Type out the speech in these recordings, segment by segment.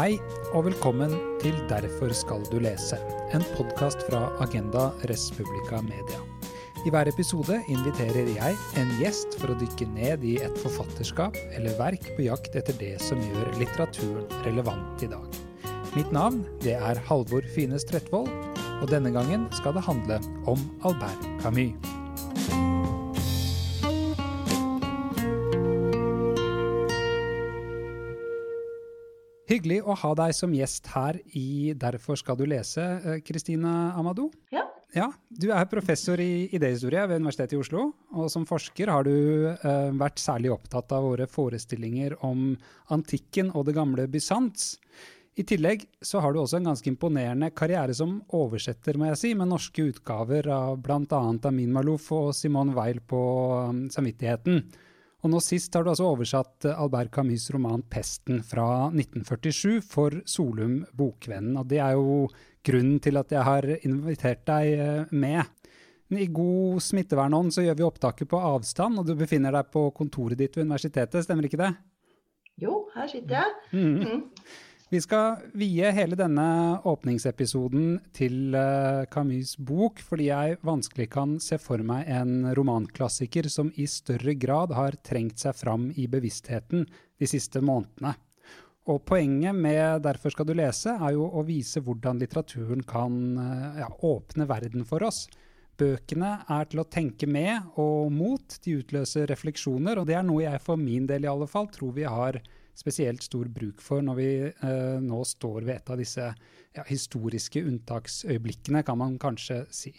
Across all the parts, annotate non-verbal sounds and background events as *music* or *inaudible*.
Hei, og velkommen til Derfor skal du lese, en podkast fra Agenda Respublica Media. I hver episode inviterer jeg en gjest for å dykke ned i et forfatterskap eller verk på jakt etter det som gjør litteraturen relevant i dag. Mitt navn det er Halvor Fine Stretvold, og denne gangen skal det handle om Albert Camus. Hyggelig å ha deg som gjest her i Derfor skal du lese, Kristine Amadou. Ja. ja. Du er professor i idéhistorie ved Universitetet i Oslo, og som forsker har du uh, vært særlig opptatt av våre forestillinger om antikken og det gamle Bysants. I tillegg så har du også en ganske imponerende karriere som oversetter, må jeg si, med norske utgaver av bl.a. Amin Malouf og Simone Weil på um, Samvittigheten. Og nå sist har du altså oversatt eh, Albert Camus' roman 'Pesten' fra 1947 for Solum Bokvennen. Og det er jo grunnen til at jeg har invitert deg eh, med. I god smittevernånd så gjør vi opptaket på avstand, og du befinner deg på kontoret ditt ved universitetet, stemmer ikke det? Jo, her sitter jeg. Mm. Mm. Vi skal vie hele denne åpningsepisoden til uh, Camus' bok, fordi jeg vanskelig kan se for meg en romanklassiker som i større grad har trengt seg fram i bevisstheten de siste månedene. Og poenget med 'Derfor skal du lese' er jo å vise hvordan litteraturen kan uh, ja, åpne verden for oss. Bøkene er til å tenke med og mot, de utløser refleksjoner, og det er noe jeg for min del i alle fall tror vi har spesielt stor bruk for når vi eh, nå står ved et av disse ja, historiske unntaksøyeblikkene, kan man kanskje si.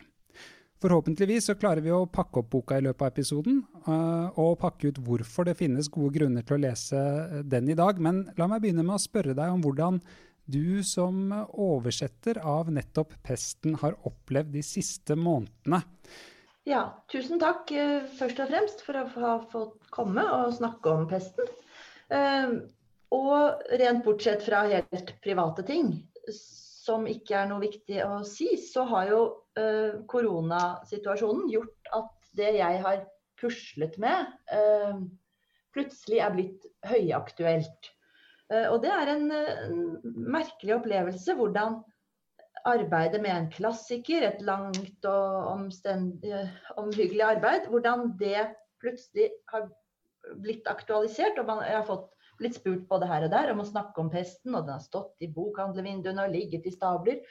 Forhåpentligvis så klarer vi å pakke opp boka i løpet av episoden, uh, og pakke ut hvorfor det finnes gode grunner til å lese eh, den i dag. Men la meg begynne med å spørre deg om hvordan du som oversetter av nettopp pesten har opplevd de siste månedene. Ja, tusen takk uh, først og fremst for å ha fått komme og snakke om pesten. Og rent bortsett fra helt private ting, som ikke er noe viktig å si, så har jo eh, koronasituasjonen gjort at det jeg har puslet med, ehm, plutselig er blitt høyaktuelt. Eh, og det er en, merkelig opplevelse hvordan arbeidet med en klassiker, et langt og omhyggelig arbeid, hvordan det plutselig har blitt aktualisert. og man, har fått, blitt spurt både her og der om å snakke om pesten, og den har stått i bokhandlervinduene og ligget i stabler.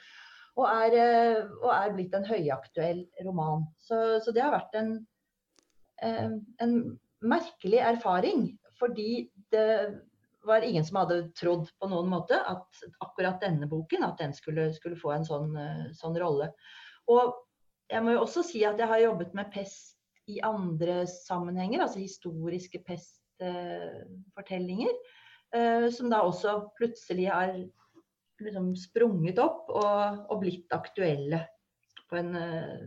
Og er, eh, og er blitt en høyaktuell roman. Så, så det har vært en, eh, en merkelig erfaring. Fordi det var ingen som hadde trodd på noen måte at akkurat denne boken at den skulle, skulle få en sånn, eh, sånn rolle. Og jeg må jo også si at jeg har jobbet med pest i andre sammenhenger, altså historiske pestfortellinger, eh, som da også plutselig har liksom sprunget opp og, og, blitt aktuelle på en uh,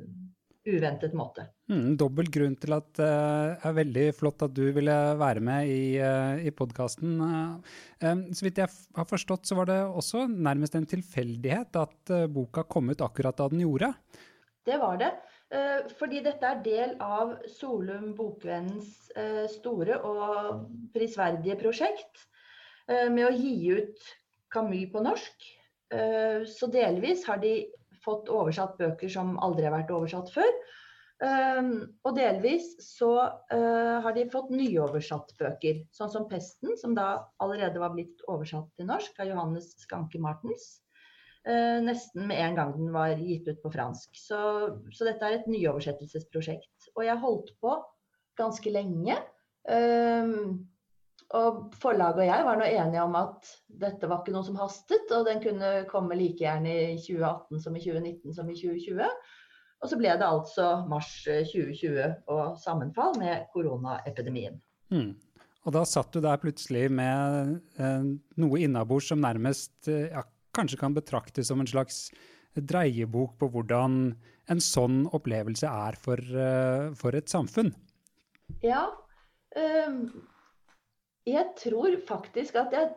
uventet måte. Mm, dobbel grunn til at det uh, er veldig flott at du ville være med i, uh, i podkasten. Uh, um, så vidt jeg har forstått, så var det også nærmest en tilfeldighet at boka kom ut akkurat da den gjorde? Det var det. Eh, fordi dette er del av Solum Bokvennens eh, store og prisverdige prosjekt eh, med å gi ut Camus på norsk. Så delvis har de fått oversatt bøker som aldri har vært oversatt før. Og delvis så har de fått nyoversatt bøker, sånn som 'Pesten', som da allerede var blitt oversatt til norsk av Johannes Skanke Martens. Eh, nesten med en gang den var gitt ut på fransk. Så, så, dette er et nyoversettelsesprosjekt. Og jeg holdt på ganske lenge. Um, og forlaget og jeg var nå enige om at dette var ikke noe som hastet, og den kunne komme like gjerne i 2018 som i 2019 som i 2020. Og så ble det altså mars 2020 eh, og sammenfall med koronaepidemien. Mm. Og da satt du der plutselig med eh, noe innabords som nærmest eh, kanskje kan betraktes som en slags dreiebok på hvordan en sånn opplevelse er for, uh, for et samfunn? Ja. Um, jeg tror faktisk at jeg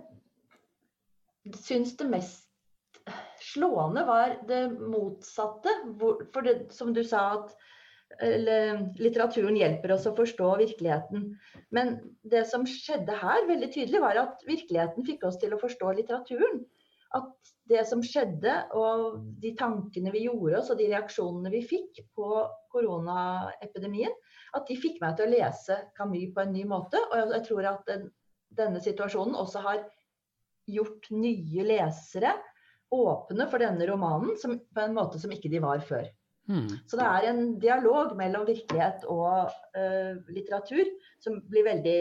syns det mest slående var det motsatte. For det, som du sa, at litteraturen hjelper oss å forstå virkeligheten. Men det som skjedde her veldig tydelig, var at virkeligheten fikk oss til å forstå litteraturen. At det som skjedde, og de tankene vi gjorde oss, og de reaksjonene vi fikk på koronaepidemien, at de fikk meg til å lese Camus på en ny måte. Og jeg tror at den, denne situasjonen også har gjort nye lesere åpne for denne romanen som, på en måte som ikke de var før. Mm. Så det er en dialog mellom virkelighet og uh, litteratur som blir veldig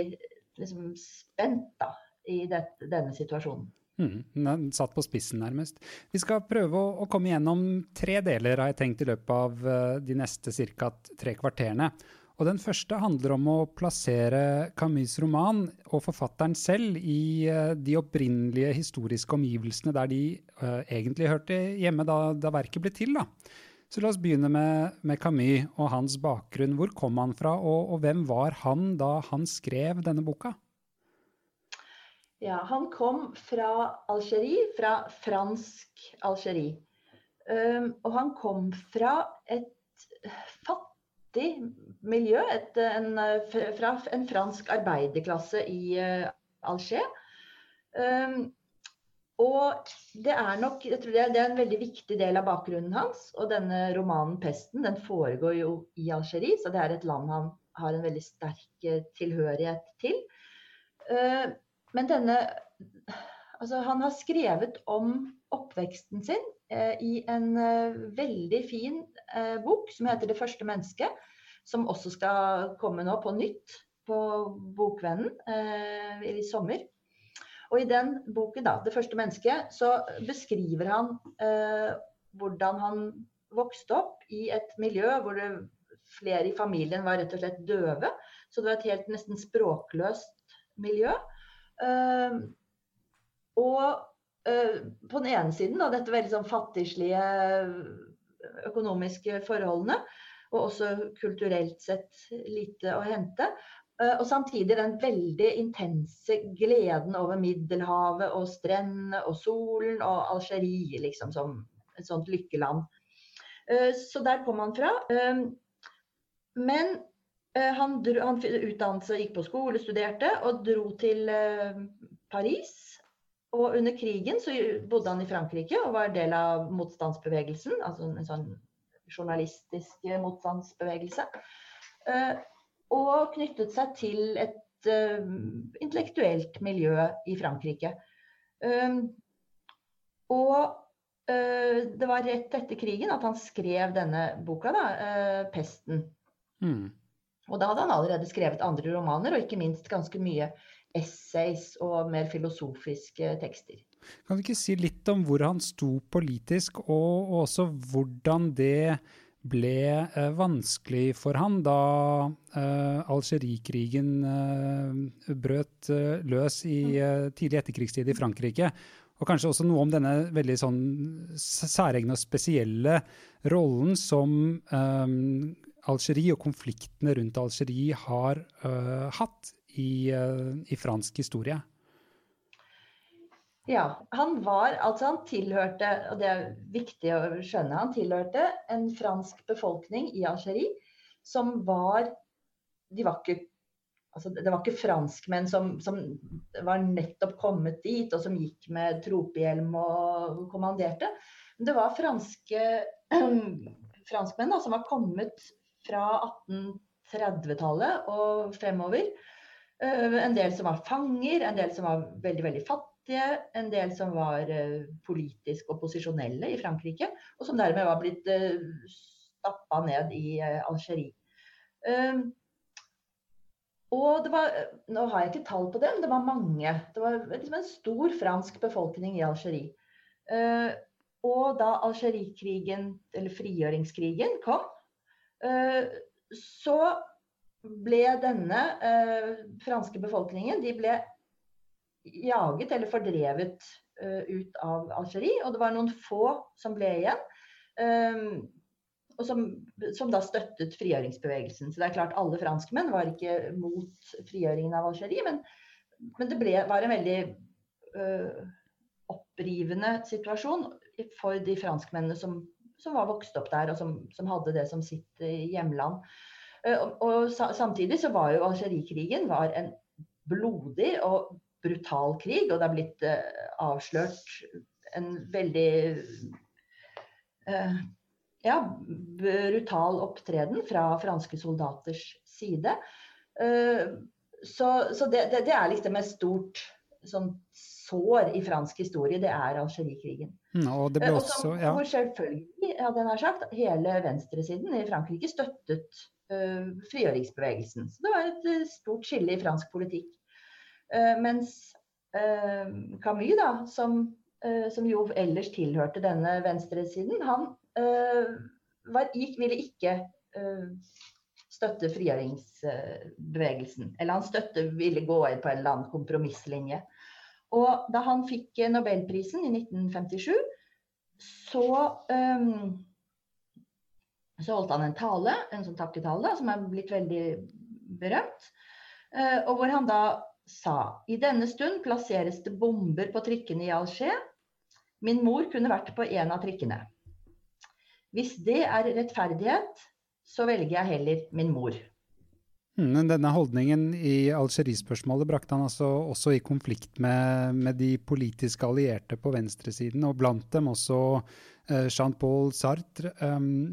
liksom, spent da, i det, denne situasjonen. Mm, satt på spissen, nærmest. Vi skal prøve å, å, komme gjennom tre deler, har jeg tenkt, i løpet av uh, de neste ca. tre kvarterene. Og Den første handler om å plassere Camus' roman og forfatteren selv i uh, de opprinnelige historiske omgivelsene der de uh, egentlig hørte hjemme da, da, verket ble til. da. Så La oss begynne med, med, Camus og hans bakgrunn. Hvor kom han fra, og, og hvem var han da han skrev denne boka? Ja, han kom fra Algerie, fra fransk Algerie. Um, og han kom fra et fattig miljø, et, en, fra en fransk arbeiderklasse i uh, Alger. Um, og det er nok jeg tror det er, det er en veldig viktig del av bakgrunnen hans. Og denne romanen 'Pesten' den foregår jo i Algerie, så det er et land han har en veldig sterk eh, tilhørighet til. Uh, men denne Altså, han har skrevet om oppveksten sin eh, i en eh, veldig fin eh, bok som heter 'Det første mennesket', som også skal komme nå på nytt på Bokvennen eh, i sommer. Og i den boken, da, 'Det første mennesket', så beskriver han eh, hvordan han vokste opp i et miljø hvor det, flere i familien var rett og slett døve. Så det var et helt nesten språkløst miljø. Uh, og uh, på den ene siden da, dette veldig sånn fattigslige økonomiske forholdene, og også kulturelt sett lite å hente. Uh, og samtidig den veldig intense gleden over Middelhavet og strendene og solen og Algerie liksom som et sånt lykkeland. Så der kom han fra. Men Eh, han, dro, han utdannet seg, gikk på skole, studerte og dro til eh, Paris. Og under krigen så bodde han i Frankrike og var del av motstandsbevegelsen. Altså en sånn journalistisk motstandsbevegelse. Eh, og knyttet seg til et intellektuelt miljø i Frankrike. og det var rett etter krigen at han skrev denne boka, da, 'Pesten'. Mm. Og da hadde han allerede skrevet andre romaner, og ikke minst ganske mye essays og mer filosofiske tekster. Kan du ikke si litt om hvor han sto politisk, og også hvordan det ble eh, vanskelig for han da eh, Algerikrigen eh, brøt eh, løs i mm. eh, tidlig etterkrigstid i Frankrike? Og kanskje også noe om denne veldig sånn særegne og spesielle rollen som eh, Algerie og konfliktene rundt Algerie har uh, hatt i, uh, i, fransk historie? Ja, han var Altså, han tilhørte, og det er viktig å skjønne, han tilhørte en fransk befolkning i Algerie som var De var ikke Altså, det var ikke franskmenn som, som, var nettopp kommet dit, og som gikk med tropehjelm og kommanderte. Men det var franske *clears throat* franskmenn da, som var kommet fra 1830-tallet og fremover. Eh, en del som var fanger, en del som var veldig, veldig fattige, en del som var eh, politisk opposisjonelle i Frankrike, og som dermed var blitt eh, stappa ned i Algerie. Og det var, nå har jeg ikke tall på det, men det var mange. Det var liksom en stor fransk befolkning i Algerie. Og da Algerie-krigen, eller frigjøringskrigen, kom, så ble denne eh, franske befolkningen de ble jaget eller fordrevet eh, ut av Algerie. Og det var noen få som ble igjen. og som, som, da støttet frigjøringsbevegelsen. Så det er klart alle franskmenn var ikke mot frigjøringen av Algerie, men, men det ble, var en veldig opprivende situasjon for de franskmennene som som var vokst opp der, og som, som hadde det som sitt eh, hjemland. Eh, og, og Samtidig så var jo Algerikrigen en blodig og brutal krig, og det er blitt uh, avslørt en veldig ja, brutal opptreden fra franske soldaters side. Så, så det, det, det, er liksom et stort sånn sår i fransk historie, det er Algerie-krigen. Mm, og det ble også, ja. Hvor selvfølgelig, hadde jeg nær sagt, hele venstresiden i Frankrike støttet uh, frigjøringsbevegelsen. Så det var et uh, stort skille i fransk politikk. Uh, mens Camus, da, som, som, jo ellers tilhørte denne venstresiden, han var, gikk, ville ikke støtte frigjøringsbevegelsen. Eller han støtte, ville gå inn på en eller annen kompromisslinje. Og da han fikk nobelprisen i 1957, så, um, så holdt han en tale, en sånn takketale, som er blitt veldig berømt. Uh, og hvor han da sa i denne stund plasseres det bomber på trikkene i Alger. Min mor kunne vært på en av trikkene. Hvis det er rettferdighet, så velger jeg heller min mor. Mm, men denne holdningen i Algerie-spørsmålet brakte han altså også i konflikt med, med, de politiske allierte på venstresiden, og blant dem også uh, Jean-Paul Sartre, um,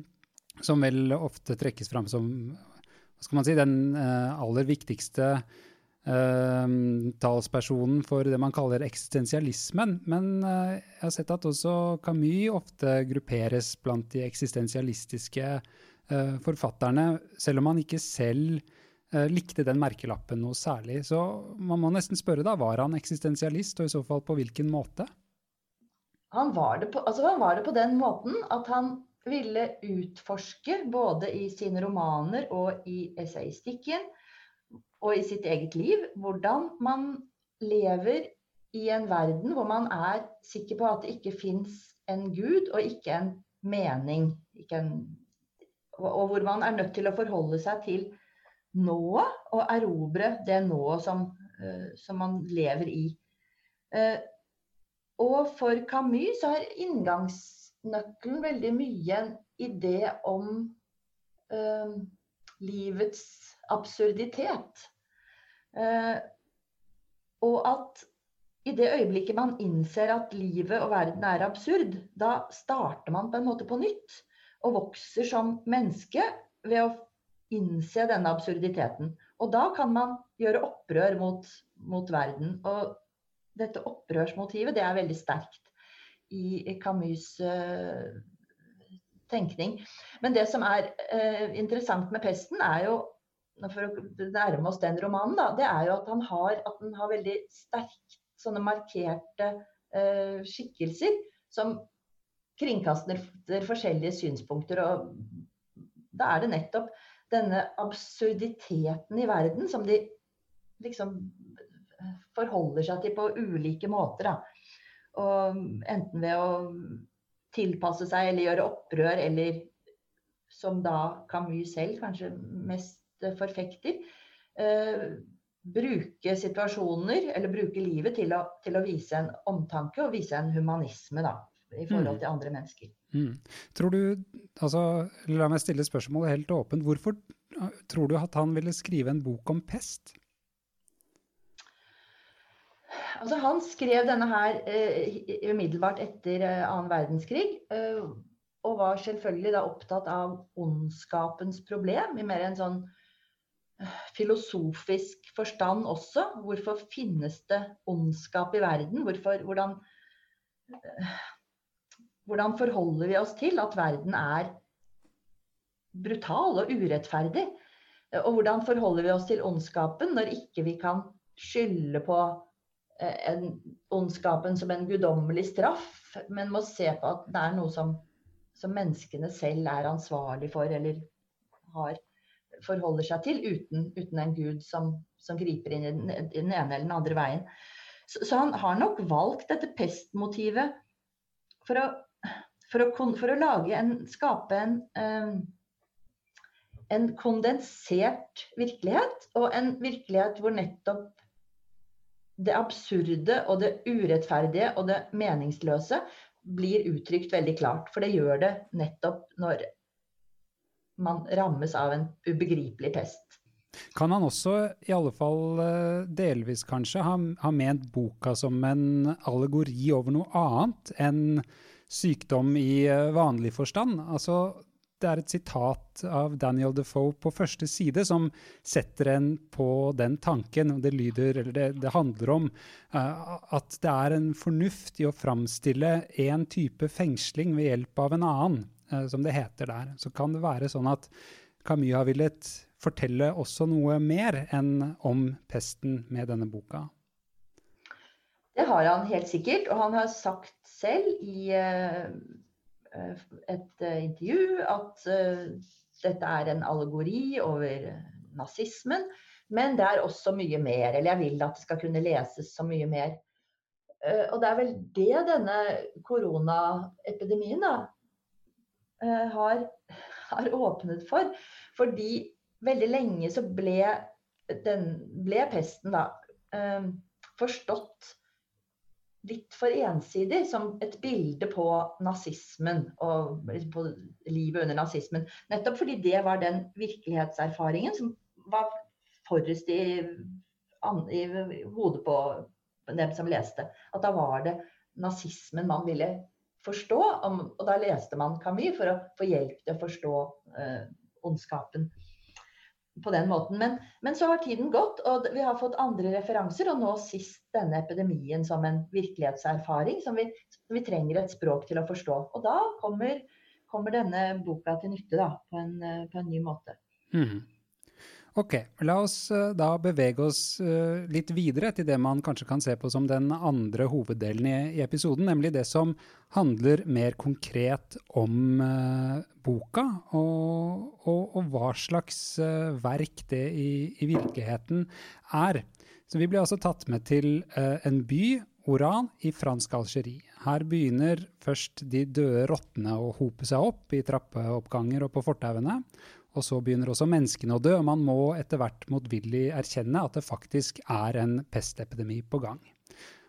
som vel ofte trekkes fram som hva skal man si, den uh, aller viktigste uh, talspersonen for det man kaller eksistensialismen. Men jeg har sett at også Camus ofte grupperes blant de eksistensialistiske forfatterne, selv om han ikke selv Eh, likte den merkelappen noe særlig. Så man må nesten spørre, da, var han eksistensialist, og i så fall på hvilken måte? Han var det på, altså han var det på den måten at han ville utforske, både i sine romaner og i essayistikken og i sitt eget liv, hvordan man lever i en verden hvor man er sikker på at det ikke fins en gud og ikke en mening. Ikke en, og hvor man er nødt til å forholde seg til nået, og erobre det nået som, uh, som man lever i. Uh, og for Camus så har inngangsnøkkelen veldig mye en idé om uh, livets absurditet. og at i det øyeblikket man innser at livet og verden er absurd, da starter man på en måte på nytt. Og vokser som menneske ved å innse denne absurditeten. Og da kan man gjøre opprør mot, mot verden. Og dette opprørsmotivet det er veldig sterkt i Camus' uh, tenkning. Men det som er uh, interessant med pesten, er jo for å nærme oss den romanen, da, det er jo at han har, at den har veldig sterkt sånne markerte uh, skikkelser som kringkaster forskjellige synspunkter. Og da er det nettopp denne absurditeten i verden som de liksom forholder seg til på ulike måter. Da. Og enten ved å tilpasse seg eller gjøre opprør, eller som da Camus selv kanskje mest forfekter, eh, bruke situasjoner, eller bruke livet til å, til å, vise en omtanke og vise en humanisme da, i forhold mm. til andre mennesker. Mm. Tror du, altså, La meg stille spørsmålet helt åpent. Hvorfor tror du at han ville skrive en bok om pest? Altså, han skrev denne her eh, umiddelbart etter eh, verdenskrig. Eh, og var selvfølgelig da opptatt av ondskapens problem, i mer en sånn eh, filosofisk forstand også. Hvorfor finnes det ondskap i verden? Hvorfor, hvordan, eh, hvordan forholder vi oss til at verden er brutal og urettferdig? Og hvordan forholder vi oss til ondskapen når ikke vi kan skylde på eh, en, ondskapen som en guddommelig straff, men må se på at det er noe som, som menneskene selv er ansvarlig for eller har, forholder seg til, uten, uten en gud som, som griper inn i den, i den, ene eller den andre veien. Så, så han har nok valgt dette pestmotivet for å for å, for å lage en, skape en, en kondensert virkelighet, og en virkelighet hvor nettopp det absurde og det urettferdige og det meningsløse blir uttrykt veldig klart. For det gjør det nettopp når man rammes av en ubegripelig pest. Kan han også, i alle fall eh, delvis kanskje, ha, ha ment boka som en allegori over noe annet enn sykdom i eh, vanlig forstand? Altså, det er et sitat av Daniel Defoe på første side som setter en på den tanken. Det lyder, eller det, det handler om uh, at det er en fornuft i å framstille én type fengsling ved hjelp av en annen, uh, som det heter der. Så kan det være sånn at Camus har villet fortelle også noe mer enn om pesten med denne boka? Det har han helt sikkert, og han har sagt selv i uh, et uh, intervju at dette er en allegori over nazismen. Men det er også mye mer. Eller jeg vil at det skal kunne leses så mye mer. og det er vel det denne koronaepidemien da, har, har åpnet for. Fordi veldig lenge så ble, den, ble pesten da eh, forstått litt for ensidig som et bilde på nazismen og på livet under nazismen. Nettopp fordi det var den virkelighetserfaringen som var forrest i, i, hodet på dem som leste. At da var det nazismen man ville forstå. og da leste man Camus for å få hjelp til å forstå eh, ondskapen på den måten. Men, men, så har tiden gått, og vi har fått andre referanser. Og nå sist denne epidemien som en virkelighetserfaring som vi, som vi trenger et språk til å forstå. Og da kommer, kommer denne boka til nytte da, på, en, på en ny måte. Mm. Ok, la oss eh, da bevege oss eh, litt videre til det man kanskje kan se på som den andre hoveddelen i, episoden, nemlig det som handler mer konkret om uh, boka, og, og, og, hva slags verk det i, i, virkeligheten er. Så vi blir altså tatt med til en by, Oran, i fransk Algerie. Her begynner først de døde rottene å hope seg opp i trappeoppganger og på fortauene. Og så begynner også menneskene å dø, og man må etter hvert motvillig erkjenne at det faktisk er en pestepidemi på gang.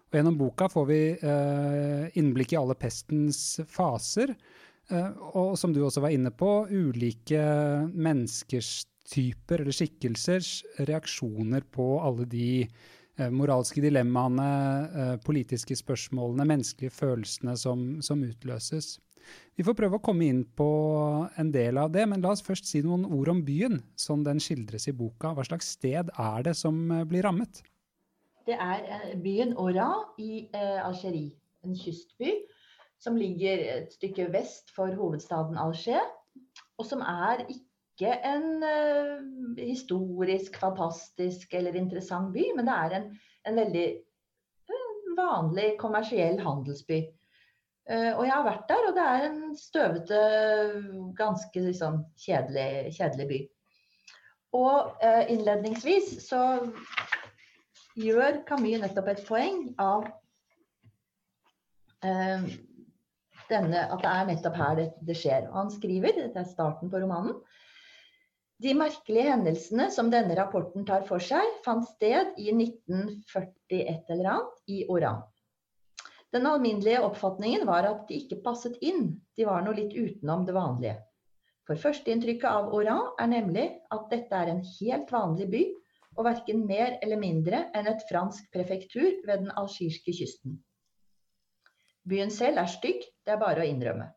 Og gjennom boka får vi eh, innblikk i alle pestens faser, eh, og som du også var inne på, ulike menneskers typer eller skikkelsers reaksjoner på alle de eh, moralske dilemmaene, eh, politiske spørsmålene, menneskelige følelsene som, som utløses. Vi får prøve å komme inn på en del av det, men la oss først si noen ord om byen, som den skildres i boka. Hva slags sted er det som eh, blir rammet? Det er eh, byen Ora i eh, Algerie, en kystby som ligger et stykke vest for hovedstaden Alger, og som er ikke en uh, historisk, fantastisk eller interessant by, men det er en, en veldig vanlig kommersiell handelsby. Uh, og jeg har vært der, og det er en støvete, ganske liksom, kjedelig, kjedelig, by. Og uh, innledningsvis så gjør Camus nettopp et poeng av uh, denne, at det er nettopp her det, det skjer. Han skriver, dette er starten på romanen, de merkelige hendelsene som denne rapporten tar for seg, fant sted i 1941 eller annet i Oran. Den alminnelige oppfatningen var at de ikke passet inn, de var noe litt utenom det vanlige. For førsteinntrykket av Oran er nemlig at dette er en helt vanlig by, og verken mer eller mindre enn et fransk prefektur ved den algirske kysten. Byen selv er stygg, det er bare å innrømme.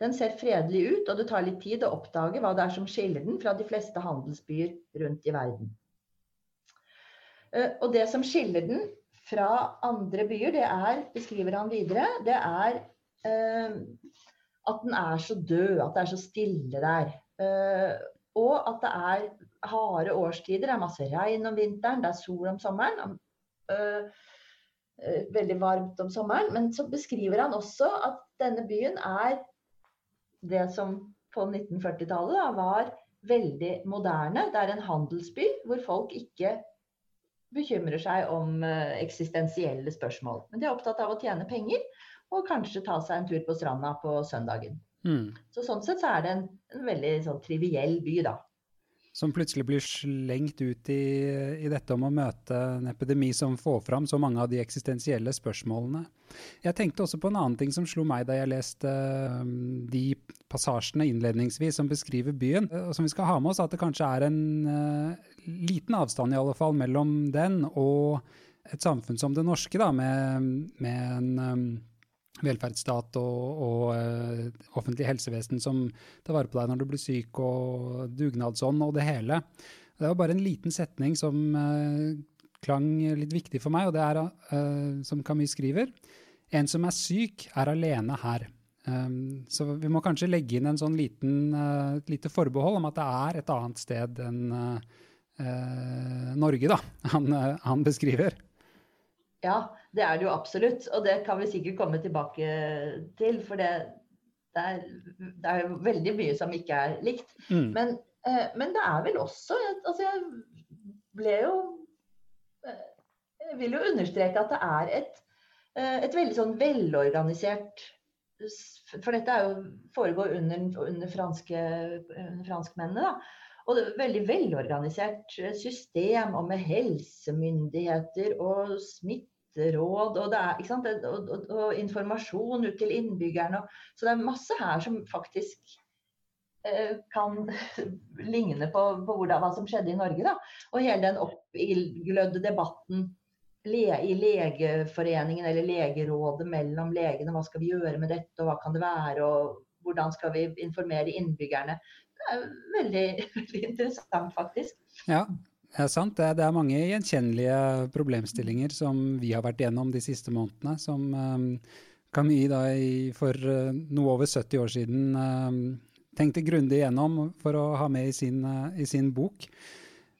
Den ser fredelig ut, og det tar litt tid å oppdage hva det er som skiller den fra de fleste handelsbyer rundt i verden. Eh, og det som skiller den fra andre byer, det er, beskriver han videre, det er eh, at den er så død, at det er så stille der. Eh, og at det er harde årstider. Det er masse regn om vinteren, det er sol om sommeren. Eh, eh veldig varmt om sommeren. Men så beskriver han også at denne byen er det som på 1940-tallet var veldig moderne. Det er en handelsby hvor folk ikke bekymrer seg om eh, eksistensielle spørsmål. Men de er opptatt av å tjene penger og kanskje ta seg en tur på stranda på søndagen. Mm. Så Sånn sett så er det en, en veldig sånn triviell by, da. Som plutselig blir slengt ut i, i, dette om å møte en epidemi som får fram så mange av de eksistensielle spørsmålene. Jeg tenkte også på en annen ting som slo meg da jeg leste um, de passasjene innledningsvis som beskriver byen, og som vi skal ha med oss, at det kanskje er en uh, liten avstand i alle fall mellom den og et samfunn som det norske, da, med, med en um, velferdsstat og, og uh, offentlig helsevesen som tar vare på deg når du blir syk, og dugnadsånd og det hele. Det var bare en liten setning som uh, klang litt viktig for meg, og det er, uh, som Camus skriver, en som er syk, er alene her. Um, så vi må kanskje legge inn en sånn liten, et lite forbehold om at det er et annet sted enn Norge, da, han, han beskriver. Ja, det er det jo absolutt. Og det kan vi sikkert komme tilbake til. For det, det, er, det er, veldig mye som ikke er likt. Mm. Men, eh, men, det er vel også Altså, jeg ble jo eh, Jeg vil jo understreke at det er et, eh, et veldig sånn velorganisert For dette er jo, foregår under, under, franske, under franskmennene, da. Og det er veldig velorganisert system og med helsemyndigheter og smitte råd og, er, og, og, og, informasjon ut til innbyggerne. Så det er masse her som faktisk eh, kan *laughs* ligne på, på hvordan, hva som skjedde i Norge. Da. Og hele den oppglødde debatten le, i Legeforeningen eller Legerådet mellom legene. Hva skal vi gjøre med dette, og hva kan det være, og hvordan skal vi informere innbyggerne. Det er veldig, *laughs* veldig interessant, faktisk. Ja, ja, sant. Det, det, er mange gjenkjennelige problemstillinger som vi har vært gjennom de siste månedene. Som um, Camille da i, for uh, noe over 70 år siden um, tenkte grundig igjennom for å ha med i sin, uh, i sin bok.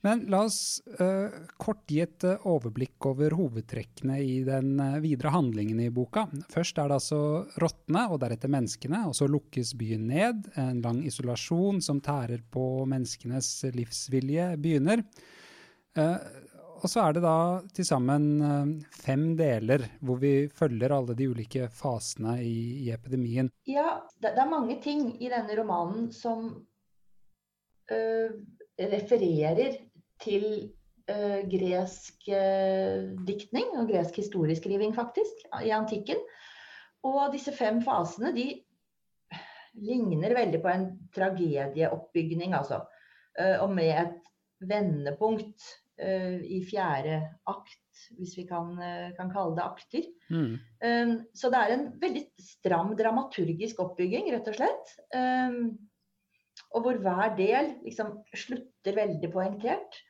Men la oss uh, kort gi et overblikk over hovedtrekkene i den videre handlingen i boka. Først er det altså rottene, og deretter menneskene. Og så lukkes byen ned. En lang isolasjon som tærer på menneskenes livsvilje, begynner. Eh, og så er det da til sammen eh, fem deler hvor vi følger alle de ulike fasene i, i epidemien. Ja, det, det, er mange ting i denne romanen som øh, refererer til øh, gresk øh, diktning og gresk historieskriving, faktisk, i antikken. Og disse fem fasene de ligner veldig på en tragedieoppbygning, altså. og med et vendepunkt i fjerde akt, hvis vi kan, uh, kan kalle det akter. Mm. Um, så det er en veldig stram dramaturgisk oppbygging, rett og slett. Um, og hvor hver del liksom slutter veldig poengtert.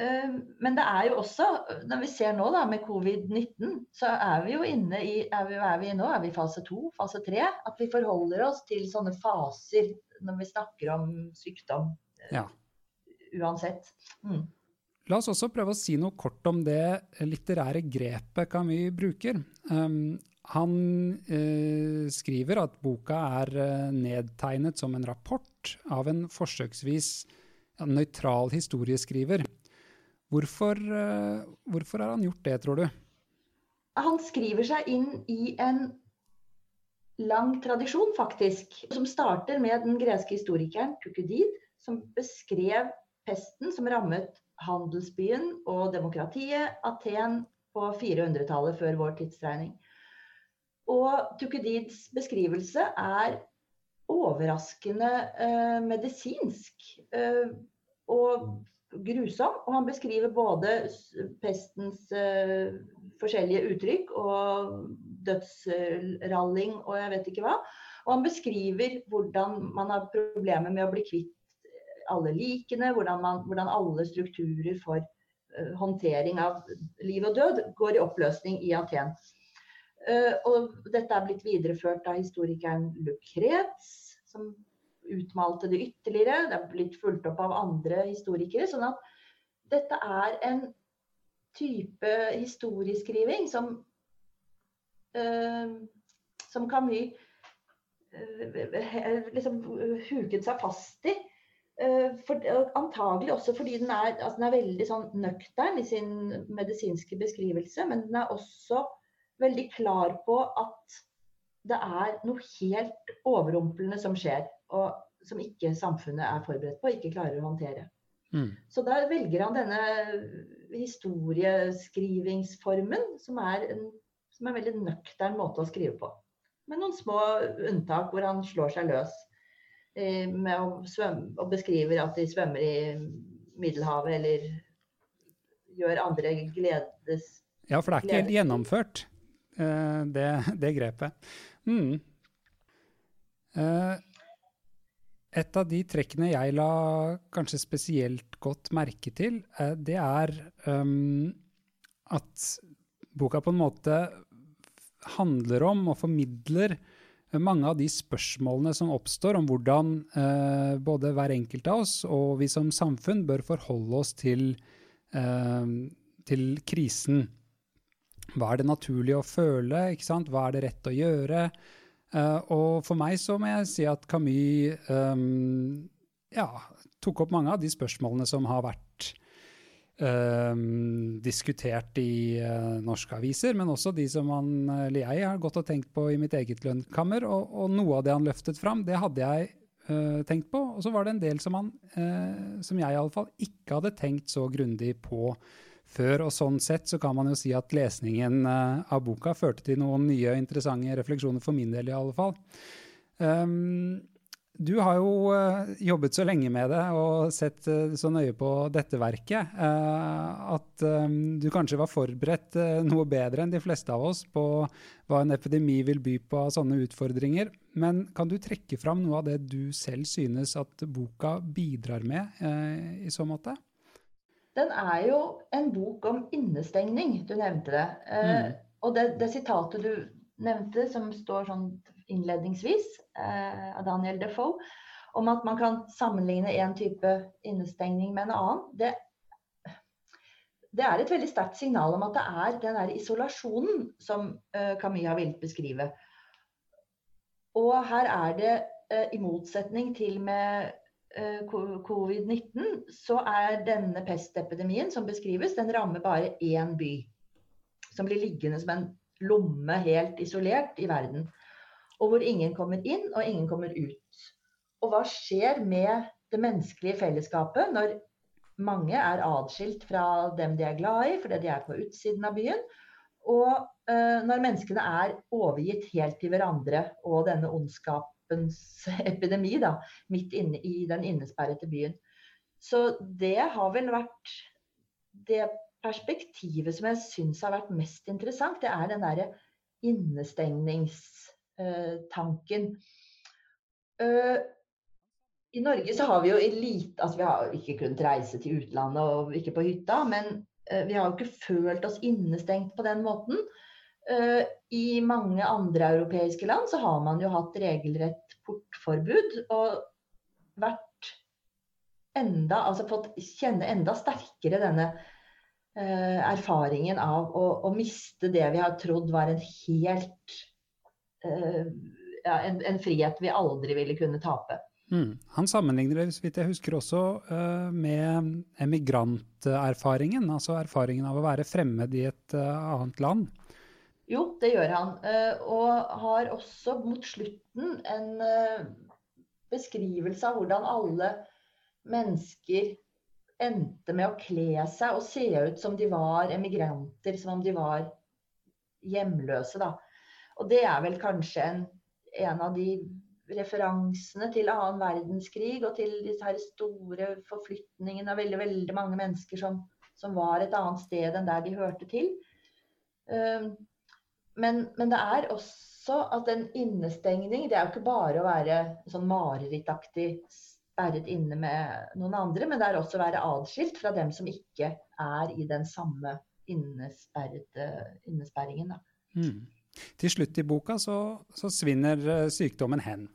Um, men det er jo også, når vi ser nå da med covid-19, så er vi jo inne i er vi, er vi nå? Er vi i fase to, fase tre? At vi forholder oss til sånne faser når vi snakker om sykdom. Ja. Uansett. Mm. La oss også prøve å si noe kort om det litterære grepet Camus bruker. Um, han uh, skriver at boka er uh, nedtegnet som en rapport av en forsøksvis nøytral historieskriver. Hvorfor, uh, hvorfor har han gjort det, tror du? Han skriver seg inn i en lang tradisjon, faktisk. Som starter med den greske historikeren Tukudid, som beskrev pesten som rammet handelsbyen og demokratiet, Aten på 400-tallet før vår tidsregning. Og Tukedids beskrivelse er overraskende eh, medisinsk eh, og grusom. Og han beskriver både pestens eh, forskjellige uttrykk og dødsralling og jeg vet ikke hva. Og han beskriver hvordan man har problemer med å bli kvitt alle likene, hvordan, man, hvordan alle strukturer for uh, håndtering av liv og død går i oppløsning i Aten. Uh, og dette er blitt videreført av historikeren Lucrets, som utmalte det ytterligere. Det er blitt fulgt opp av andre historikere. sånn at dette er en type historieskriving som, uh, som Camus liksom huket seg fast i for, antagelig også fordi den er, altså den er veldig sånn nøktern i sin medisinske beskrivelse, men den er også veldig klar på at det er noe helt overrumplende som skjer. Og som ikke samfunnet er forberedt på, ikke klarer å håndtere. Mm. Så da velger han denne historieskrivingsformen, som er en, som er en veldig nøktern måte å skrive på. Med noen små unntak hvor han slår seg løs eh, med å svømme, og beskriver at de svømmer i Middelhavet eller gjør andre gledes... Ja, for det er ikke helt gjennomført, eh, det, det grepet. Mm. Eh, et av de trekkene jeg la kanskje spesielt godt merke til, eh, det er um, at boka på en måte handler om og formidler mange av de spørsmålene som oppstår om hvordan eh, både hver enkelt av oss og vi som samfunn bør forholde oss til, eh, til krisen. Hva er det naturlig å føle? Hva er det rett å gjøre? Eh, og for meg så må jeg si at Camus um, ja, tok opp mange av de spørsmålene som har vært um, diskutert i uh, norske aviser, men også de som han, eller jeg har gått og tenkt på i mitt eget lønnkammer. Og, og noe av det han løftet fram, det hadde jeg uh, tenkt på. Og så var det en del som, han, som jeg iallfall ikke hadde tenkt så grundig på før. Og sånn sett så kan man jo si at lesningen uh, av boka førte til noen nye og interessante refleksjoner, for min del i alle fall. Um, du har jo uh, jobbet så lenge med det og sett uh, så nøye på dette verket at um, du kanskje var forberedt noe bedre enn de fleste av oss på hva en epidemi vil by på av sånne utfordringer. Men kan du trekke fram noe av det du selv synes at boka bidrar med i så måte? den er jo en bok om innestengning. Du nevnte det. Eh, mm. og det, det, sitatet du nevnte, som står sånn innledningsvis eh, av Daniel Defoe, om at man kan sammenligne en type innestengning med en annen, det, det er et veldig sterkt signal om at det er den der isolasjonen som uh, Camus har villet beskrive. Og her er det, uh, i motsetning til med Eh, covid-19, så er denne pestepidemien som beskrives, den rammer bare én by. Som blir liggende som en lomme helt isolert i verden. Og hvor ingen kommer inn og ingen kommer ut. Og hva skjer med det menneskelige fellesskapet når mange er atskilt fra dem de er glad i, fordi de er på utsiden av byen? Og uh, når menneskene er overgitt helt til hverandre og denne ondskapens epidemi da, midt inne i den innesperrede byen. Så det har vel vært det perspektivet som jeg syns har vært mest interessant. Det er den derre innestengningstanken. Uh, I Norge så har vi jo lite Altså vi har ikke kunnet reise til utlandet og ikke på hytta, men uh, vi har jo ikke følt oss innestengt på den måten. I mange andre europeiske land så har man jo hatt regelrett portforbud og vært enda, altså fått kjenne enda sterkere denne erfaringen av å, å, miste det vi har trodd var en helt ja, en, en, frihet vi aldri ville kunne tape. Mm. Han sammenligner det, så vidt jeg husker, også uh, med emigranterfaringen. Altså erfaringen av å være fremmed i et annet land. Jo, det gjør han. Uh, og har også mot slutten en eh, beskrivelse av hvordan alle mennesker endte med å kle seg og se ut som de var emigranter, som om de var hjemløse. Da. Og det er vel kanskje en, en av de referansene til annen verdenskrig og til disse her store forflytningene av veldig, veldig mange mennesker som, som, var et annet sted enn der de hørte til. Um, men, men, det er også at en innestengning Det er jo ikke bare å være sånn marerittaktig sperret inne med noen andre, men det er også å være adskilt fra dem som ikke er i den samme innesperringen. Mm. Til slutt i boka så, så svinner eh, sykdommen hen.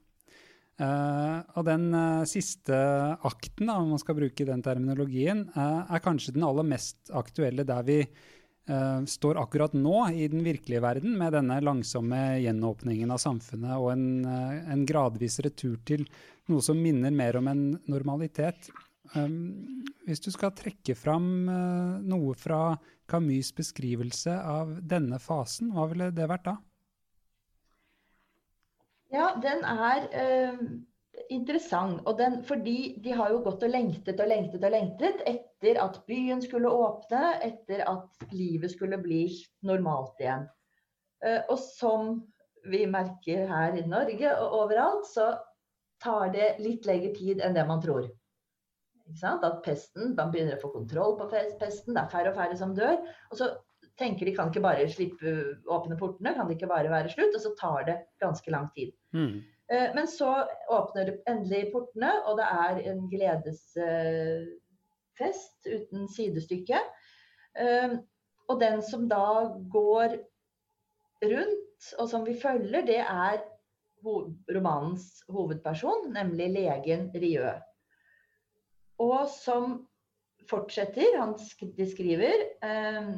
Uh, og den uh, siste akten, da, om man skal bruke den terminologien, uh, er kanskje den aller mest aktuelle der vi står akkurat nå i den virkelige verden, med denne langsomme gjenåpningen av samfunnet og en, en gradvis retur til noe som minner mer om en normalitet. Um, hvis du skal trekke fram uh, noe fra Camus' beskrivelse av denne fasen, hva ville det vært da? Ja, den er uh, interessant. Og den, fordi de har jo gått og lengtet og lengtet og lengtet etter at byen skulle åpne, etter at livet skulle bli normalt igjen. Uh, og som vi merker her i Norge og overalt, så tar det litt lengre tid enn det man tror. At pesten, Man begynner å få kontroll på pesten, det er færre og færre som dør. Og så tenker de kan ikke bare slippe åpne portene, kan det ikke bare være slutt? Og så tar det ganske lang tid. Mm. Eh, men så åpner endelig portene, og det er en gledesfest uten sidestykke. Eh, og den som da går rundt, og som vi følger, det er romanens hovedperson, nemlig legen Rieu. Og som fortsetter, han skriver eh,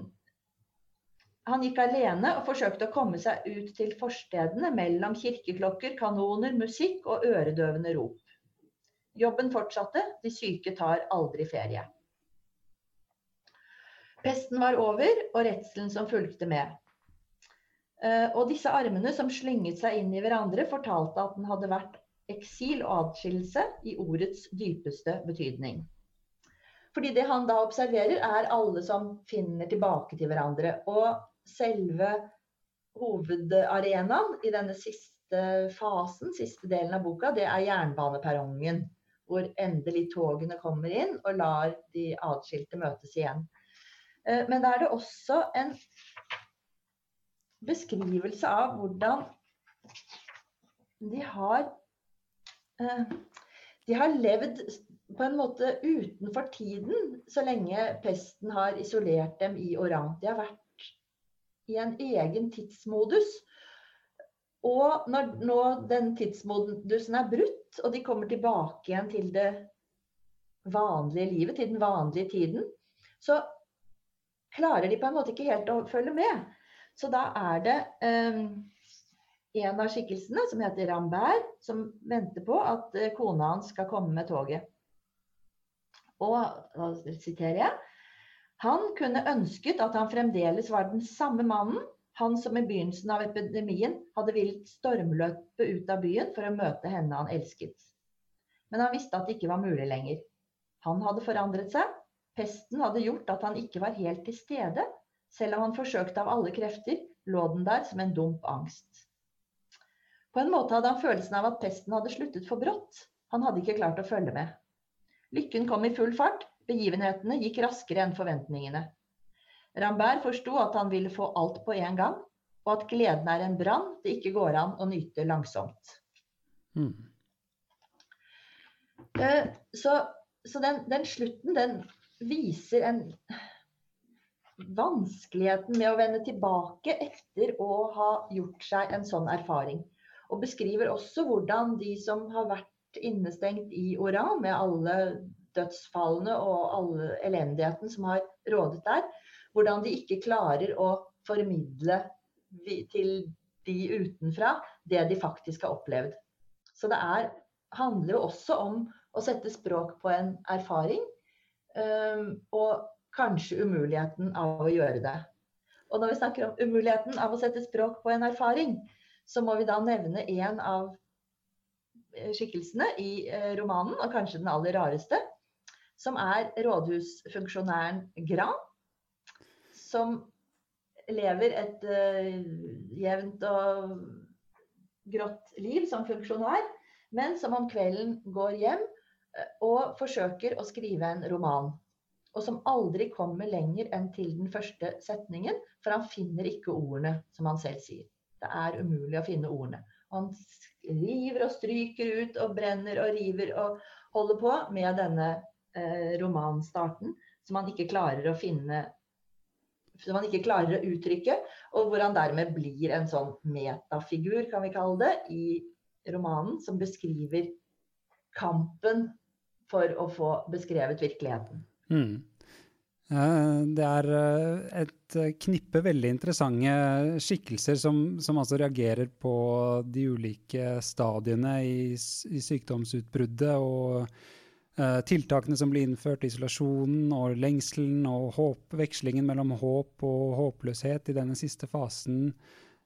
han gikk alene og forsøkte å komme seg ut til forstedene mellom kirkeklokker, kanoner, musikk og øredøvende rop. Jobben fortsatte, de syke tar aldri ferie. Pesten var over, og redselen som fulgte med. Eh, og disse armene som slynget seg inn i hverandre, fortalte at den hadde vært eksil og atskillelse i ordets dypeste betydning. Fordi det han da observerer, er alle som finner tilbake til hverandre. Og selve hovedarenaen i denne siste fasen, siste delen av boka, det er jernbaneperrongen. Hvor endelig togene kommer inn og lar de atskilte møtes igjen. Eh, men da er det også en beskrivelse av hvordan de har De har levd på en måte utenfor tiden så lenge pesten har isolert dem i Oran. De har vært i en egen tidsmodus. Og når nå den tidsmodusen er brutt, og de kommer tilbake igjen til det vanlige livet, til den vanlige tiden, så klarer de på en måte ikke helt å følge med. Så da er det um, en av skikkelsene, som heter Rambert, som venter på at uh, kona hans skal komme med toget. Og da siterer jeg han kunne ønsket at han fremdeles var den samme mannen, han som i begynnelsen av epidemien hadde villet stormløpe ut av byen for å møte henne han elsket. Men han visste at det ikke var mulig lenger. Han hadde forandret seg. Pesten hadde gjort at han ikke var helt til stede. Selv om han forsøkte av alle krefter, lå den der som en dump angst. På en måte hadde han følelsen av at pesten hadde sluttet for brått. Han hadde ikke klart å følge med. Lykken kom i full fart, Begivenhetene gikk raskere enn forventningene. Rambert forsto at han ville få alt på en gang, og at gleden er en brann det ikke går an å nyte langsomt. Mm. Så, så den, den, slutten, den viser en vanskeligheten med å vende tilbake etter å ha gjort seg en sånn erfaring. Og beskriver også hvordan de som har vært innestengt i Oran, med alle dødsfallene og all elendigheten som har rådet der, hvordan de ikke klarer å formidle til de utenfra det de faktisk har opplevd. Så det er, handler jo også om å sette språk på en erfaring, um, og kanskje umuligheten av å gjøre det. Og når vi snakker om umuligheten av å sette språk på en erfaring, så må vi da nevne en av eh, skikkelsene i eh, romanen, og kanskje den aller rareste, som er rådhusfunksjonæren Gran. Som lever et uh, jevnt og grått liv som funksjonær, men som om kvelden går hjem og forsøker å skrive en roman. Og som aldri kommer lenger enn til den første setningen, for han finner ikke ordene, som han selv sier. Det er umulig å finne ordene. Han river og stryker ut og brenner og river og holder på med denne eh, romanstarten som han ikke klarer å finne som han ikke klarer å uttrykke, og hvor han dermed blir en sånn metafigur, kan vi kalle det, i romanen, som beskriver kampen for å få beskrevet virkeligheten. Mm. Eh, det er eh, et knippe veldig interessante skikkelser som, som altså reagerer på de ulike stadiene i, i sykdomsutbruddet og Eh, tiltakene som blir innført, isolasjonen og lengselen og håp, vekslingen mellom håp og håpløshet i denne siste fasen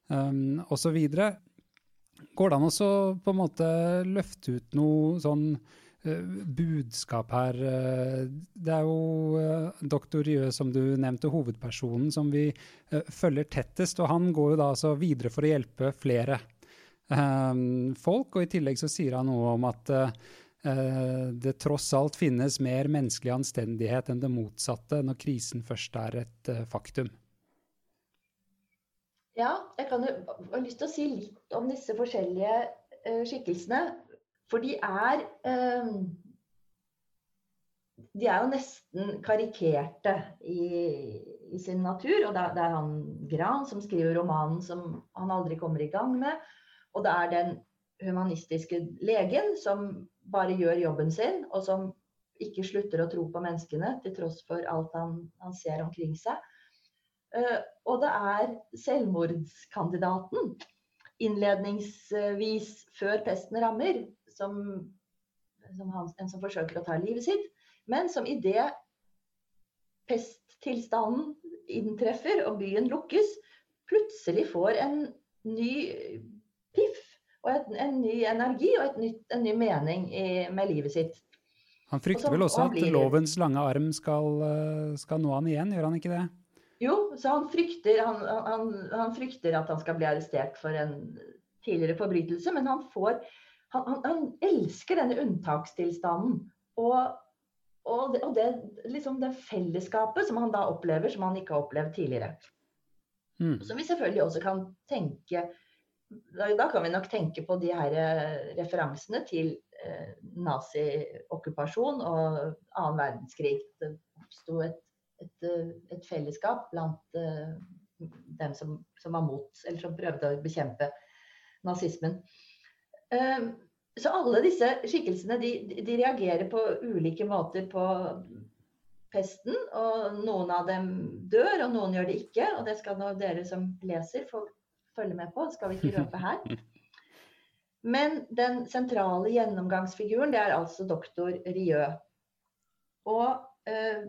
um, osv. Går det an å på en måte løfte ut noe sånn uh, budskap her? Det er jo uh, doktor Jø, som du nevnte, hovedpersonen som vi følger tettest. Og han går jo da altså videre for å hjelpe flere folk. Og i tillegg så sier han noe om at det tross alt finnes mer menneskelig anstendighet enn det motsatte når krisen først er et faktum. Ja, jeg kan jo ha lyst til å si litt om disse forskjellige skikkelsene. For de er eh, De er jo nesten karikerte i, i sin natur. Og det er, det er, han Gran som skriver romanen som han aldri kommer i gang med. Og det er den humanistiske legen som bare gjør jobben sin, og som ikke slutter å tro på menneskene til tross for alt han, han ser omkring seg. Uh, og det er selvmordskandidaten innledningsvis, før pesten rammer, som, som han, en som forsøker å ta livet sitt, men som idet pesttilstanden inntreffer og byen lukkes, plutselig får en ny piff og et, en ny energi og nytt, en ny mening i, med livet sitt. Han frykter så, vel også at blir... lovens lange arm skal, eh, skal nå han igjen, gjør han ikke det? Jo, så han frykter, han, han, han frykter, at han skal bli arrestert for en tidligere forbrytelse, men han får Han, elsker denne unntakstilstanden. Og, og, det, og det, liksom det, fellesskapet som han da opplever, som han ikke har opplevd tidligere. Mm. Som vi selvfølgelig også kan tenke da, da, kan vi nok tenke på de her eh, referansene til eh, naziokkupasjon og annen verdenskrig. Det oppsto et et, eh, et fellesskap blant eh, dem som, som, var mot, eller som prøvde å bekjempe nazismen. Uh, så alle disse skikkelsene de, de, reagerer på ulike måter på pesten. Og noen av dem dør, og noen gjør det ikke. Og det skal nå dere som leser få følge med på. Det skal vi ikke røpe her. *laughs* Men den sentrale gjennomgangsfiguren det er altså doktor Rieu. Og Eh,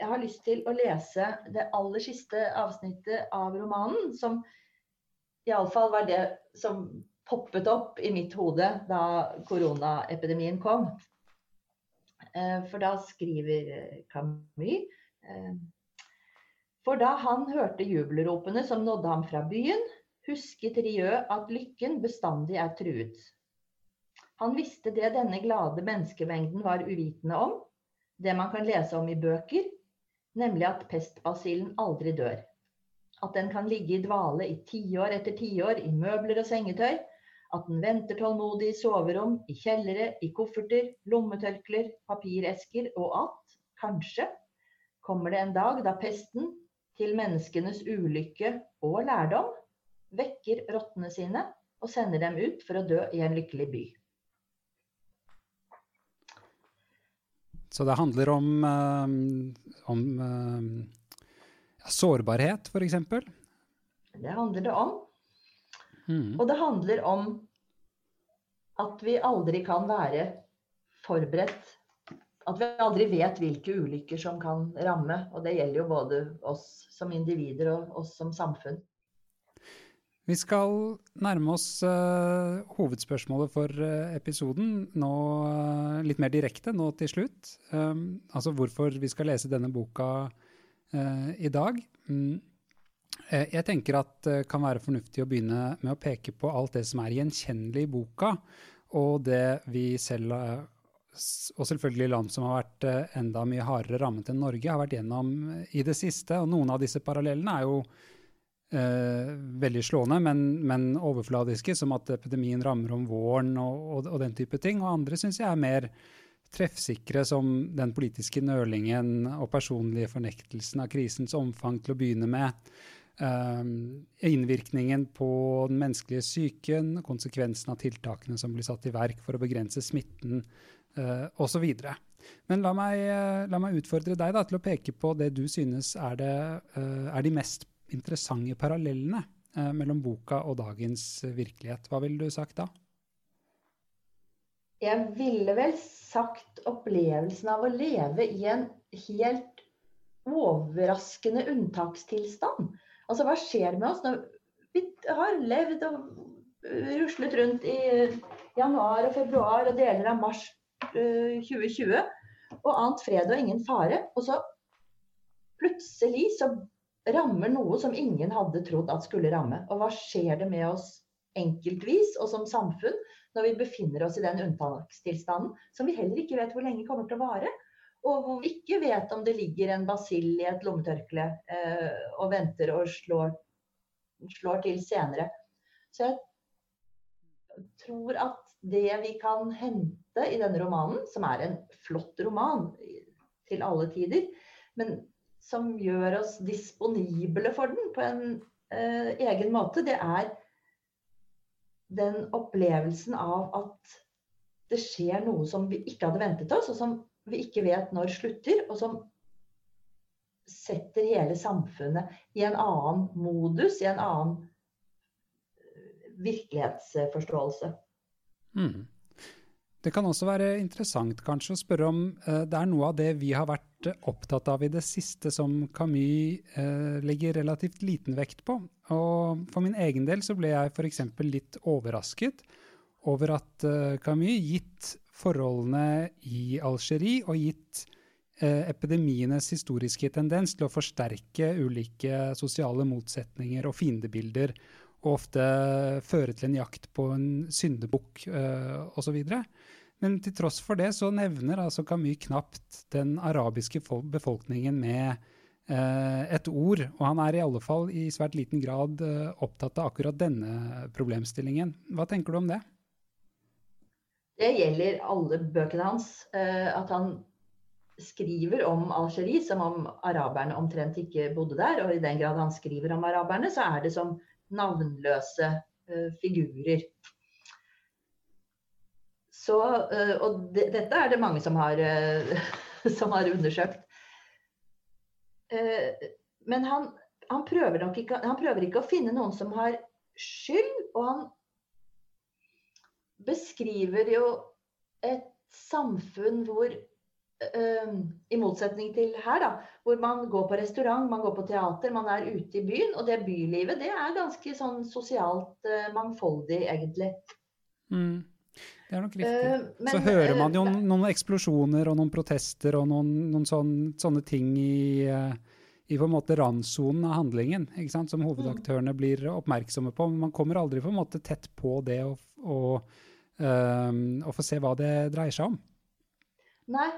jeg har lyst til å lese det aller siste avsnittet av romanen, som iallfall var det som poppet opp i mitt hode da koronaepidemien kom. Eh, for da skriver Camus eh, For da han hørte jubelropene som nådde ham fra byen, husket Rieu at lykken bestandig er truet. Han visste det denne glade menneskemengden var uvitende om, det man kan lese om i bøker, nemlig at pestbasillen aldri dør. At den kan ligge i dvale i tiår etter tiår i møbler og sengetøy. At den venter tålmodig i soverom, i kjellere, i kofferter, lommetørklær, papiresker, og at, kanskje, kommer det en dag da pesten, til menneskenes ulykke og lærdom, vekker rottene sine og sender dem ut for å dø i en lykkelig by. Så det handler om, um, om um, ja, sårbarhet, f.eks.? Det handler det om. Mm. Og det handler om at vi aldri kan være forberedt. At vi aldri vet hvilke ulykker som kan ramme. Og det gjelder jo både oss som individer og oss som samfunn. Vi skal nærme oss uh, hovedspørsmålet for uh, episoden nå uh, litt mer direkte nå til slutt. Um, altså hvorfor vi skal lese denne boka i dag. Um, jeg tenker at det kan være fornuftig å begynne med å peke på alt det som er gjenkjennelig i boka, og det vi selv, og selvfølgelig land som har vært enda mye hardere rammet enn Norge, har vært gjennom i det siste. Og noen av disse parallellene er jo eh, veldig slående, men, men, overfladiske, som at epidemien rammer om våren og, og, og den type ting. Og andre syns jeg er mer treffsikre, som den politiske nølingen og personlige fornektelsen av krisens omfang til å begynne med. Uh, innvirkningen på den menneskelige psyken, konsekvensen av tiltakene som blir satt i verk for å begrense smitten, uh, osv. Men la meg, uh, la meg, utfordre deg da, til å peke på det du synes er, det, uh, er de mest interessante parallellene eh, mellom boka og dagens virkelighet. Hva ville du sagt da? Jeg ville vel sagt opplevelsen av å leve i en helt overraskende unntakstilstand. Altså hva skjer med oss når vi har levd og ruslet rundt i januar og februar og deler av mars 2020 og ant fred og ingen fare. Og så plutselig så rammer noe som ingen hadde trodd at skulle ramme. Og hva skjer det med oss enkeltvis og som samfunn når vi befinner oss i den unntakstilstanden som vi heller ikke vet hvor lenge kommer til å vare? Og hvor vi ikke vet om det ligger en basill i et lommetørkle eh, og venter og slår, slår til senere. Så jeg tror at det vi kan hente i denne romanen, som er en flott roman til alle tider, men som gjør oss disponible for den på en eh, egen måte, det er den opplevelsen av at det skjer noe som vi ikke hadde ventet oss, og som vi ikke vet når slutter, og som setter hele samfunnet i en annen modus, i en annen eh, virkelighetsforståelse. Mm. Det kan også være interessant kanskje å spørre om eh, det er noe av det vi har vært opptatt av i det siste som Camus eh, legger relativt liten vekt på. Og for min egen del så ble jeg f.eks. litt overrasket over at eh, Camus, gitt forholdene i Algerie og gitt epidemienes historiske tendens til å forsterke ulike sosiale motsetninger og fiendebilder og ofte føre til en jakt på en syndebukk eh, osv. Men til tross for det så nevner altså Camus knapt den arabiske befolkningen med eh, et ord. Og han er i alle fall i svært liten grad eh, opptatt av akkurat denne problemstillingen. Hva tenker du om det? Det gjelder alle bøkene hans. at han skriver om Algerie som om araberne omtrent ikke bodde der. Og i den grad han skriver om araberne, så er det som navnløse uh, figurer. Så, uh, og de, dette er det mange som har, *laughs* som har undersøkt. men han, han, prøver ikke, han prøver ikke å finne noen som har skyld, og han beskriver jo et samfunn hvor i motsetning til her, da, hvor man går på restaurant, man går på teater, man er ute i byen. Og det bylivet det er ganske sånn sosialt uh, mangfoldig, egentlig. Mm. Det er nok riktig. Uh, men, så hører man jo uh, noen eksplosjoner og noen protester og noen, noen sånne, sånne, ting i, i på en måte randsonen av handlingen, ikke sant? som hovedaktørene mm. blir oppmerksomme på. Men man kommer aldri på en måte tett på det og, og, og få se hva det dreier seg om. Nei,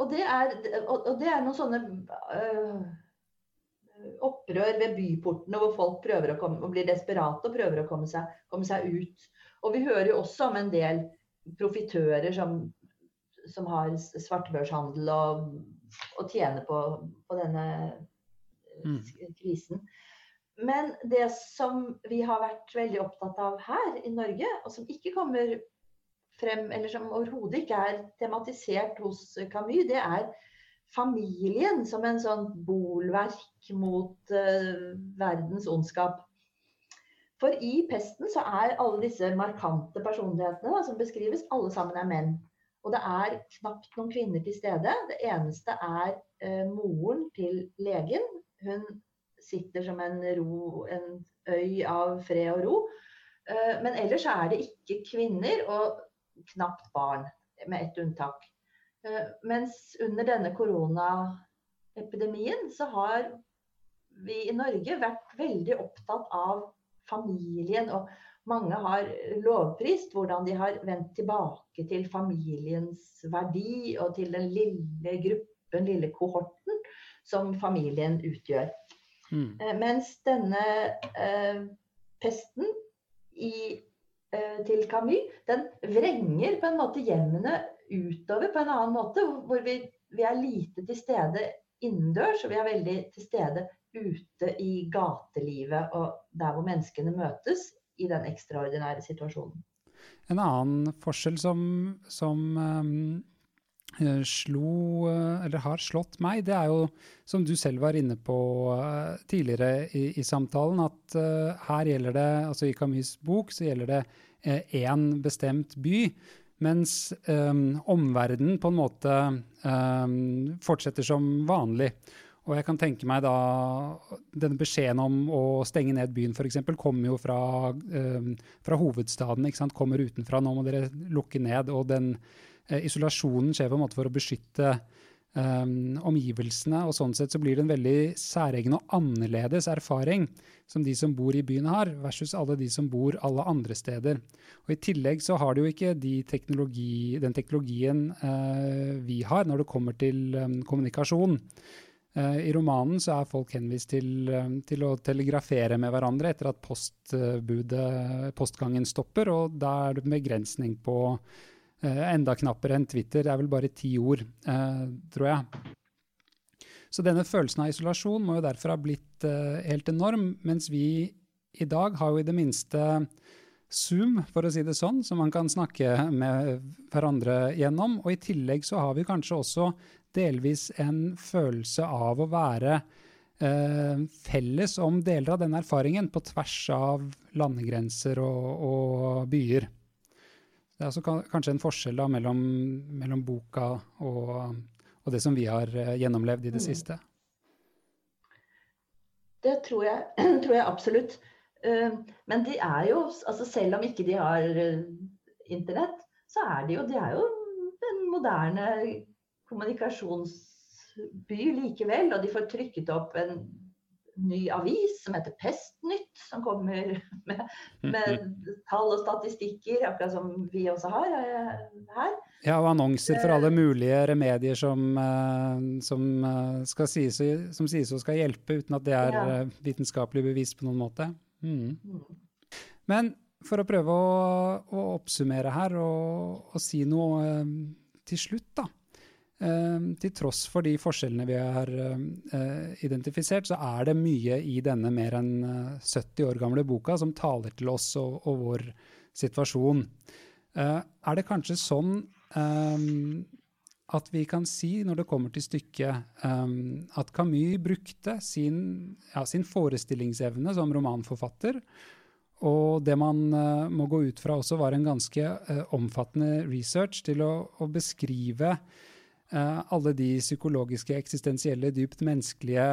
og det er, og det er noen sånne øh, opprør ved byportene hvor folk prøver å komme, og blir desperate og prøver å komme seg, komme seg ut. Og vi hører jo også om en del profitører som, som har svartebørshandel og, og tjener på, på denne mm. krisen. Men det som vi har vært veldig opptatt av her i Norge, og som ikke kommer frem, eller som overhodet ikke er tematisert hos Camus, det er familien som en sånn bolverk mot uh, verdens ondskap. For i pesten så er alle disse markante personlighetene da, som beskrives, alle sammen er menn. Og det er knapt noen kvinner til stede. Det eneste er uh, moren til legen. Hun sitter som en, ro, en øy av fred og ro. Uh, men ellers er det ikke kvinner. Og knapt barn, med ett unntak. Eh, mens under denne koronaepidemien så har vi i Norge vært veldig opptatt av familien. Og mange har lovprist hvordan de har vendt tilbake til familiens verdi og til den lille gruppen, lille kohorten, som familien utgjør. Mm. Eh, mens denne eh, pesten i til Camus, den vrenger på en måte hjemmene utover på en annen måte. Hvor vi, vi er lite til stede innendørs, og vi er veldig til stede ute i gatelivet og der hvor menneskene møtes i den ekstraordinære situasjonen. En annen forskjell som, som um, slo, eller har slått meg, det er jo, som du selv var inne på uh, tidligere i, i, samtalen, at her gjelder det, altså i Camus' bok, så gjelder det én bestemt by. Mens um, omverdenen på en måte um, fortsetter som vanlig. Og jeg kan tenke meg da Denne beskjeden om å stenge ned byen f.eks. kommer jo fra, um, fra hovedstaden. Kommer utenfra. Nå må dere lukke ned. Og den eh, isolasjonen skjer på en måte for å beskytte um, omgivelsene. Og sånn sett så blir det en veldig særegen og annerledes erfaring som de som bor i byen har, versus alle de som bor alle andre steder. Og I tillegg så har de jo ikke de teknologi, den teknologien uh, vi har når det kommer til um, kommunikasjon. Eh, I romanen så er folk henvist til, eh, til, å telegrafere med hverandre etter at postbudet, postgangen stopper, og da er det begrensning på eh, enda knappere enn Twitter. Det er vel bare ti ord, tror jeg. Så denne følelsen av isolasjon må jo derfor ha blitt helt enorm, mens vi i dag har jo i det minste Zoom, for å si det sånn, som man kan snakke med hverandre gjennom. Og i tillegg så har vi kanskje også delvis en følelse av å være eh, felles om deler av den erfaringen på tvers av landegrenser og, og byer. Det er altså kanskje en forskjell da, mellom, mellom boka og, og, det som vi har eh, gjennomlevd i det mm. siste. Det tror jeg, *clears throat* tror jeg absolutt. Uh, men de er jo, altså selv om ikke de har uh, internett, så er de jo, de er jo den moderne kommunikasjonsby likevel. Og de får trykket opp en ny avis som heter Pestnytt, som kommer *laughs* med, med *laughs* tall og statistikker, akkurat som vi også har eh, her. Ja, og annonser for alle mulige remedier som, eh, som, eh, skal sies, som sies å skal hjelpe, uten at det er ja. vitenskapelig bevis på noen måte. Mm. mm. Men for å prøve å, å oppsummere her og, og si noe til slutt, da. Ehm, til tross for de forskjellene vi har uh, identifisert, så er det mye i denne mer enn 70 eh, år gamle boka som taler til oss og, og vår situasjon. Uh, er det kanskje sånn um, at vi kan si, når det kommer til stykket, um, at Camus brukte sin, ja, sin, forestillingsevne som romanforfatter, og det man uh, må gå ut fra også var en ganske omfattende research til å, å beskrive Eh, alle de psykologiske, eksistensielle, dypt menneskelige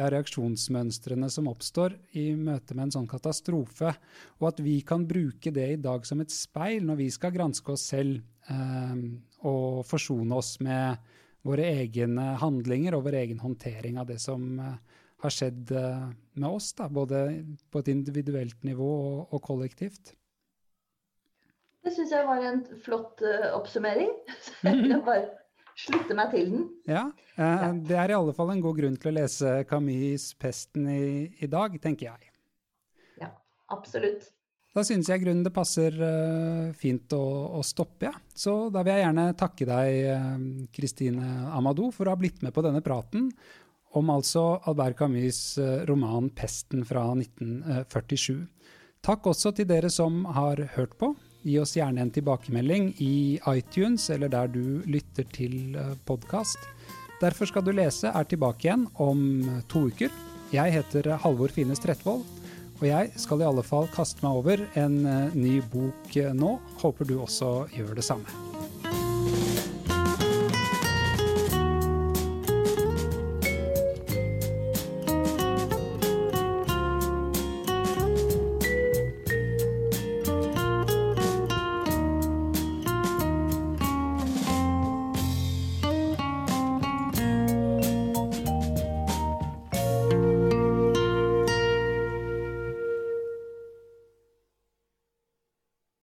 reaksjonsmønstrene som oppstår i møte med en sånn katastrofe, og at vi kan bruke det i dag som et speil når vi skal granske oss selv eh, og forsone oss med våre egne handlinger og vår egen håndtering av det som eh, har skjedd eh, med oss, da, både på et individuelt nivå og, og kollektivt. Det syns jeg var en flott uh, oppsummering. *laughs* jeg bare slutte meg til den. Ja, eh, det er i alle fall en god grunn til å lese Camus' 'Pesten' i, i dag, tenker jeg. Ja, absolutt. Da synes jeg grunnen det passer uh, fint å, å stoppe, ja. Så da vil jeg gjerne takke deg, Kristine uh, Amadou, for å ha blitt med på denne praten om altså Albert Camus' uh, roman 'Pesten' fra 1947. Takk også til dere som har hørt på. Gi oss gjerne en tilbakemelding i iTunes eller der du lytter til eh, podkast. Derfor skal du lese er tilbake igjen om to uker. Jeg heter Halvor Fines Trettvold, og jeg skal i alle fall kaste meg over en eh, ny bok eh, nå. Håper du også gjør det samme.